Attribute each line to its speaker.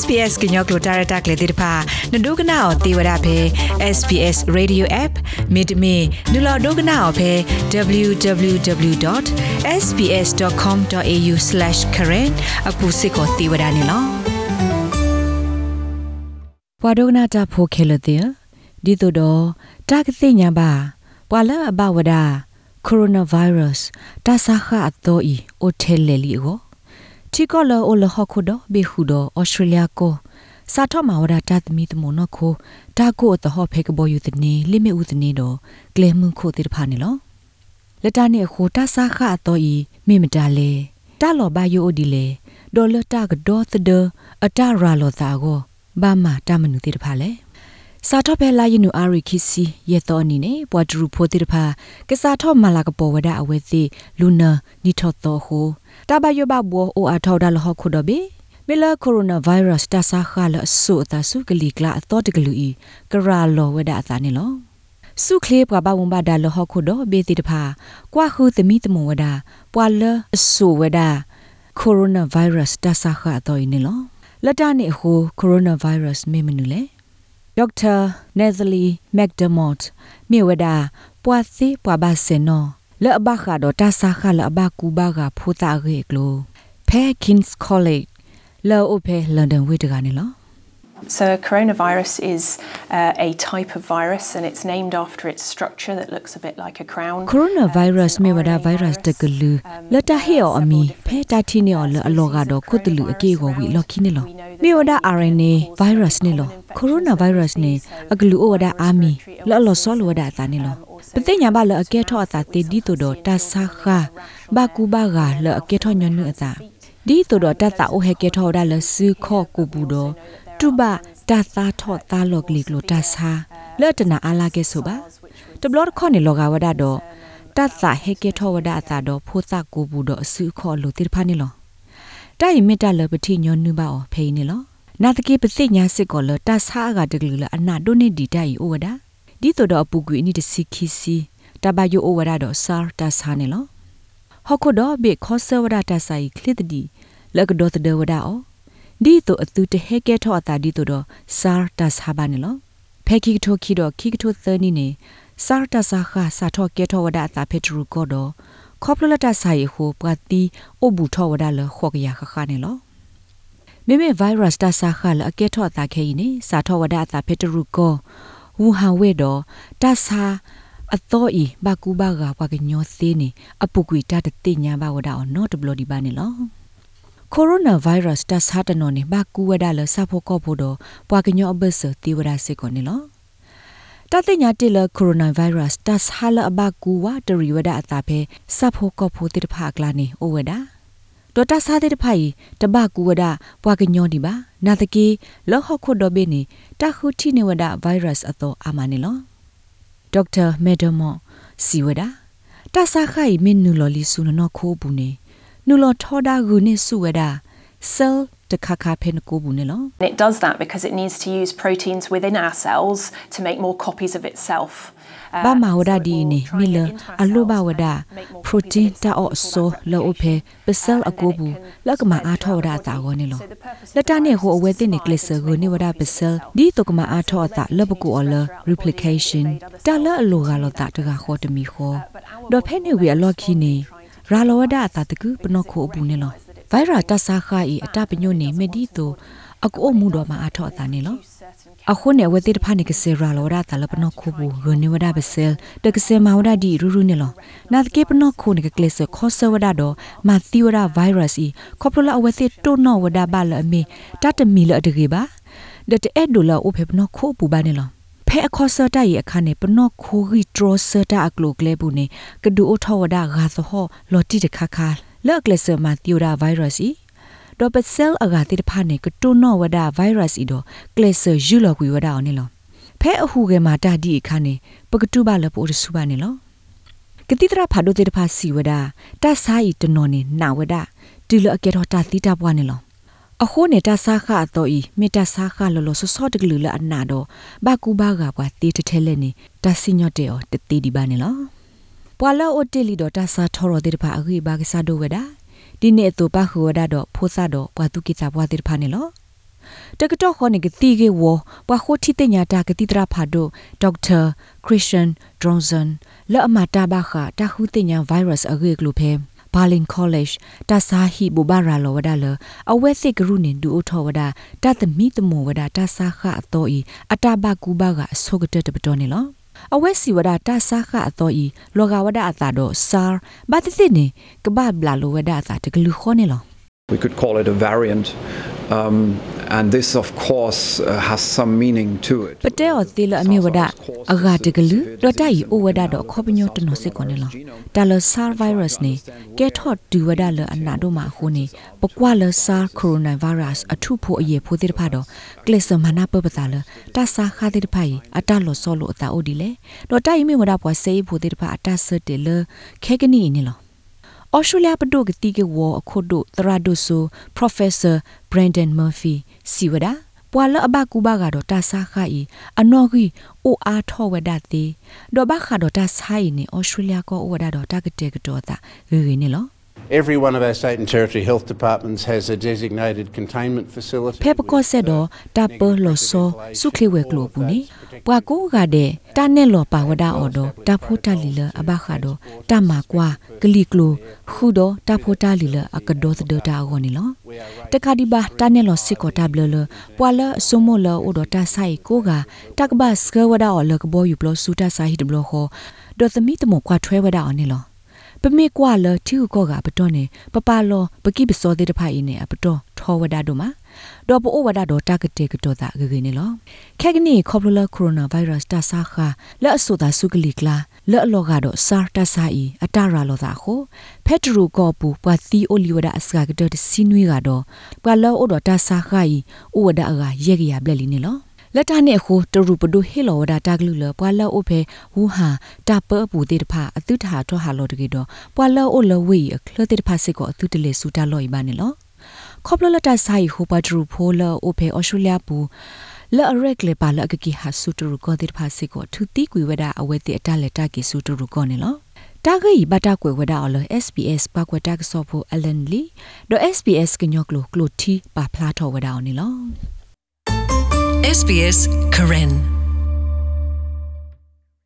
Speaker 1: SPS ကညောကလိုတာရတာကလေတိတဖာနဒုကနာအောတေဝရဖဲ SPS Radio App မိတမီနူလာဒုကနာအောဖဲ www.sps.com.au/current အခုစစ်ကိုတေဝရနေလောဘွာဒုကနာတာဖိုခဲလတဲ့ဒီတို့တော့တာကသိညာပါဘွာလာဘဝဒ coronavirus တာဆာခအတော့ဤအိုတယ်လေလီကို တီကောလအိုလဟခုဒဘေခုဒဩစတြေးလျကိုစာထမဝဒတာသမီတမနခိုဒါကိုတဟဖေကဘောယူတနေလိမေဦးတနေတော့ကလေမှုခိုတိတဖာနေလောလက်တာနေခိုတာစာခအတော့ဤမိမတလေတာလောဘယိုအိုဒီလေဒေါ်လတာကဒေါ်သဒအတာရာလောတာကိုဘာမတာမနုတိတဖာလေ စာထောဖဲလာယနူအာရီခီစီယေတော်နီနေပွားဒရူဖိုတိတဖာကစားထောမလာကပေါ်ဝဒအဝဲစီလူနာနီထောတော်ဟိုတဘယဘဘောအိုအထောဒါလဟခုဒဘေမီလာကိုရိုနာဗိုင်းရပ်စ်တဆာခါလဆုအတဆုကလီကလာအတော်တကလူဤကရာလောဝဒအသာနေလောစုခလေးပွားဘဝံဘာဒါလဟခုဒဘေတိတဖာကွာခုသမီတမဝဒပွာလအဆုဝဒကိုရိုနာဗိုင်းရပ်စ်တဆာခါတော့နေလောလတနေဟိုကိုရိုနာဗိုင်းရပ်စ်မေမနူလေ ဒေါက်တာနယ်သလီမက်ဒမော့တ်မြေဝဒပွာစီပွာဘာစေနောလဲ့ဘခါဒတာဆာခါလဘကူဘာကဖူတာရေကလိုဖဲကင်းစ်ကောလိပ်လောအဖဲလန်ဒန်ဝေတကနေလော
Speaker 2: So, coronavirus is uh, a type of virus and it's named after its structure that looks a bit like a crown.
Speaker 1: Coronavirus me wada virus de glu lata he o ami phe ta thi ne o lo alo ga do khut lu ake go wi lo khine lo me wada RNA virus ne lo coronavirus ne aglu o wada ami lo lo so lo wada ta ne lo ပသိညာဘလအကဲထော့အသာတေဒီတိုတော့တဆာခဘကူဘာဂါလအကဲထော့ညနုအသာဒီတိုတော့တတအိုဟဲကဲထော့ဒါလစခော့ကူဘူးတော့ တူဘတသာထော့သားလော့ကလီကလိုတဆာလော့တနာအလာကဲဆိုပါတဘလော့ခေါနေလောကဝဒတော့တသဟဲကဲထော့ဝဒအသာတော့ဖိုးသကူဘူးတော့အစုခော့လိုတိဖာနေလောတိုင်မီတလပတိညနုပါအော်ဖေးနေလောနာတကေပစိညာစစ်ကောလတဆာကတကလူလအနာဒိုနေဒီတိုင်အိုဝဒါဒီတော့အပူကွေနီတစီခီစီတဘယိုအိုဝဒါတော့ဆာတဆာနေလောဟခုတော့ဘေခောဆဝဒါတဆိုင်ခလစ်ဒီလကဒတ်ဒဝဒါအော ဒီတော့အသူတဟဲကဲထောအတာဒီတော့ဆာတဆာဘာနေလောဖဲခိထိုခီတော့ခိကထိုသနီနေဆာတဆာခါစာထောကဲထောဝဒါတာဖက်ထရူကောတော့ခေါပလလတဆိုင်ဟိုပကတိအဘူထောဝဒါလခောကရခခနေလောမေမေဗိုင်းရပ်စ်တဆာခါလအကဲထောတာခဲရင်နေစာထောဝဒါတာဖက်ထရူကောဝူဟန်ဝဲတော့တဆာအတော်ဤဘကူဘာကပကညောသေးနေအပုကွေတတတိညာဘဝဒါအော်နော့တဘလဒီပါနေလော ကိုရိုနာဗိုင်းရပ်စ်တဆာတနော်နေဘကူဝဒါလဆဖို့ကောဖို့တော့ပွာကညောအဘဆတီဝဒါစေကောနေလောတတိညာတိလကိုရိုနာဗိုင်းရပ်စ်တဆာလအဘကူဝတရီဝဒါအတာဖဲဆဖို့ကောဖို့တိတဖာကလာနေအိုဝဒါဒေါ်တာစားတဲ့ဖိုင်တဘကူဝဒပွားကညောဒီပါနာတကီလောဟခုဒဘေနီတခုတီနေဝဒဗိုင်းရပ်စ်အသောအာမနေလောဒေါက်တာမေဒမောစီဝဒတဆာခိုင်မင်းနူလော်လီဆူနောခိုးဘူးနေ နူလော်ထောဒါဂူနေဆူဝဒ cell တခါခါဖဲနကိုဘူးနေလော
Speaker 2: It does that because it needs to use proteins within our cells to make more copies of itself.
Speaker 1: ဘာမဝဒဒီနေမီလအလိုဘဝဒပရိုတင်းတာအော့ဆိုလောအဖေပစယ်အကိုဘူးလက်ကမအားထောဝဒတာကိုနေလောလက်တနဲ့ဟိုအဝဲတင်နေကလစ်ဆာကိုနေဝဒပစယ်ဒီတကမအားထောတာလဘကိုအလ replication တာလအလိုကလောတာတကခေါ်တမီခေါ်ဒေါ်ဖဲနေဝီအလော့ခီနေ ရာလောဝဒအတာတကူပနော့ခိုအဘူးနေလောဗိုင်ရာတဆာခါဤအတပညိုနေမဒီတိုအကိုမှုတော်မှာအားထောတာနေလောအခုနေဝတိတဖာနေကစေရာလောရတာလပနခုဘူးဂနေဝဒဘဆဲလ်တကစေမဝဒဒီရူရူနေလောနာတကေပနခုနေကကလစ်ခောဆဝဒတော့မာသီဝဒဗိုင်းရပ်စ်ဤခေါပလလအဝတိတိုနောဝဒဘာလအမေတတမီလအတကေပါဒတ်အဲ့ဒိုလာအိုဖေပနခုပူပါနေလော ဖဲအခေါ်ဆတာရဲ့အခါနဲ့ပနော့ခိုဂီဒရဆတာအကလိုကလေဘူးနေကဒူအိုထောဝဒဂါသဟောလော်တီတခါခါလော့ကလစ်ဆာမာသီဝဒဗိုင်းရပ်စ်ဤဒေါ်ပဆဲလ်အဂါတိတဖာနေကတိုနောဝဒဗိုင်းရပ်စ်ဤတော့ကလစ်ဆာယူလော်ကွေဝဒအောင်နေလောဖဲအဟုကဲမှာတာဒီအခါနေပကတုဘလပိုရစုပါနေလောကတိတရဖာဒိုတေတဖာစီဝဒတဆာဤတနော်နေနာဝဒဒီလအကေတော့တာတိတာပွားနေလော အခုနေတာဆာခအတော့ဤမေတ္တာဆာခလောလောဆော့တကလူလအနာတော့ဘကူဘာကပွားတေးတထဲလဲနေတာစညော့တဲ့ော်တတေးဒီပါနေလောပွာလောအိုတေလီတော့တာဆာထော်ရတဲ့တဖာအခိဘာကစားတော့ဝဒဒီနေ့တော့ပခုဝဒတော့ဖိုးစားတော့ပွာသူကိတာပွာတိဖာနေလောတကတော့ခေါနေကတိကေဝပွာခိုတီတညာတာကတိတရာဖာဒိုဒေါက်တာခရစ်ရှန်ဒရွန်ဆန်လာအမတာဘာခတာခုတညာဗိုင်းရပ်စ်အဂေကလူဖဲ Berlin College တာစာဟီဘူဘာရာလောဝဒါလအဝဲစစ်ကရုနေဒူအထောဝဒါတသမီတမောဝဒါတာစာခအတော်ဤအတဘကူဘာကအဆုကတက်တပတော်နေလောအဝဲစီဝဒတာစာခအတော်ဤလောကဝဒအတာတော့ဆာဘာတိတိနေကဘာဘလာလောဝဒအတာတကလူခေါနေလော
Speaker 3: We could call it a variant. Um, and this, of course, uh, has some meaning to it.
Speaker 1: ပတဲော်သေးလအမြဝဒအဂါတကလူတော့တိုင်အိုဝဒတော့ခေါပညောတနစစ်ကောနေလောတာလဆာဗိုင်းရပ်စ်နေကဲထော့ဒူဝဒလအနာတို့မှာခုနေပကွာလဆာကိုရိုနာဗိုင်းရပ်စ်အထုဖို့အရေးဖို့တဲ့ဖာတော့ကလစ်စမနာပပတာလတာစာခါတဲ့ဖိုင်အတလောဆောလို့အတာအိုဒီလေတော့တိုင်မြဝဒပွားစေးဖို့တဲ့ဖာအတဆတ်တယ်လခဲကနီနေလော ဩစတြေးလျပဒိုကတိကဝအခုဒိုသရဒိုဆို Professor Brandon Murphy စီဝဒပွာလအဘကူဘာကတော့တာဆာခါဤအနော်ဂီအိုအားထောဝဒတိဒေါ်ဘခါတော့တာဆိုင်နေဩစတြေးလျကောဝဒတော့တာကတဲ့ကတော့တာဂေဂေနေလော
Speaker 4: Every one of our state and territory health departments has a designated containment facility.
Speaker 1: ဖေပကောဆက်တော့တာပလောဆောစုခလဝဲကလို ပူနေပွာကိုကတဲ့တာနဲ့လောပါဝဒအော်တော့တာဖိုတာလီလအဘခါတော့တာမာကွာကလီကလိုခုတော့တာဖိုတာလီလအကဒေါသဒတာအောနေလောတခါဒီပါတာနဲ့လောစစ်ကောတာဘလလပွာလအစုံမလောအိုတော့တာဆိုင်ကိုကတကဘစကဝဒအော်လကဘောယူပလောစူတာဆိုင်ဟစ်ဘလောခောဒေါ်သမီတမကွာထွဲဝဒအောနေလောပမေကွာလတီကိုကပတော်နေပပလောပကိပစောတဲ့တဖိုင်နေအပတော်ထောဝဒတို့မှာ ဒေါ်ပိုဝဒတော့တာကတဲ့ကတော့တာဂေဂေနေလောခဲကနီခေါပလလကိုရိုနာဗိုင်းရပ်စ်တာဆာခါလက်အဆိုတာစုကလီကလာလက်အလောကတော့ဆာတာဆာအီအတရာလောတာခိုဖက်ထရူကောပူပွာသီအိုလီဝဒအစကကတော့စီနွေကတော့ပွာလောအိုတော့တာဆာခါအီအိုဝဒအကရေကရဘလက်လီနေလောလက်တာနဲ့ခုတရူပဒိုဟေလောဝဒတာဂလူလပွာလောအိုဖေဝူဟာတာပပူတေတဖာအတုထာထောဟာလောတကေတော့ပွာလောအိုလဝေအခလတေတဖာစစ်ကိုအတုတလေစူတာလောဤပါနေလော ခေါပလလတာဆိုင်ဟိုပါဒရူဖိုလအိုဖေအော်စတြေးလျပူလာရက်လေပါလကကီဟာဆူတရူကိုတေတဖာစစ်ကိုထူတီကွေဝဒအဝဲတေအတလက်တာကီဆူတရူကိုနေလောတာဂိဘတာကွေဝဒါအလ SPS ပကွက်တက်ဆော့ဖို့အလန်လီဒို SPS ကညော့ကလိုကလိုတီပါဖလာထောဝဒါအောင်နေလော
Speaker 5: SBS Karen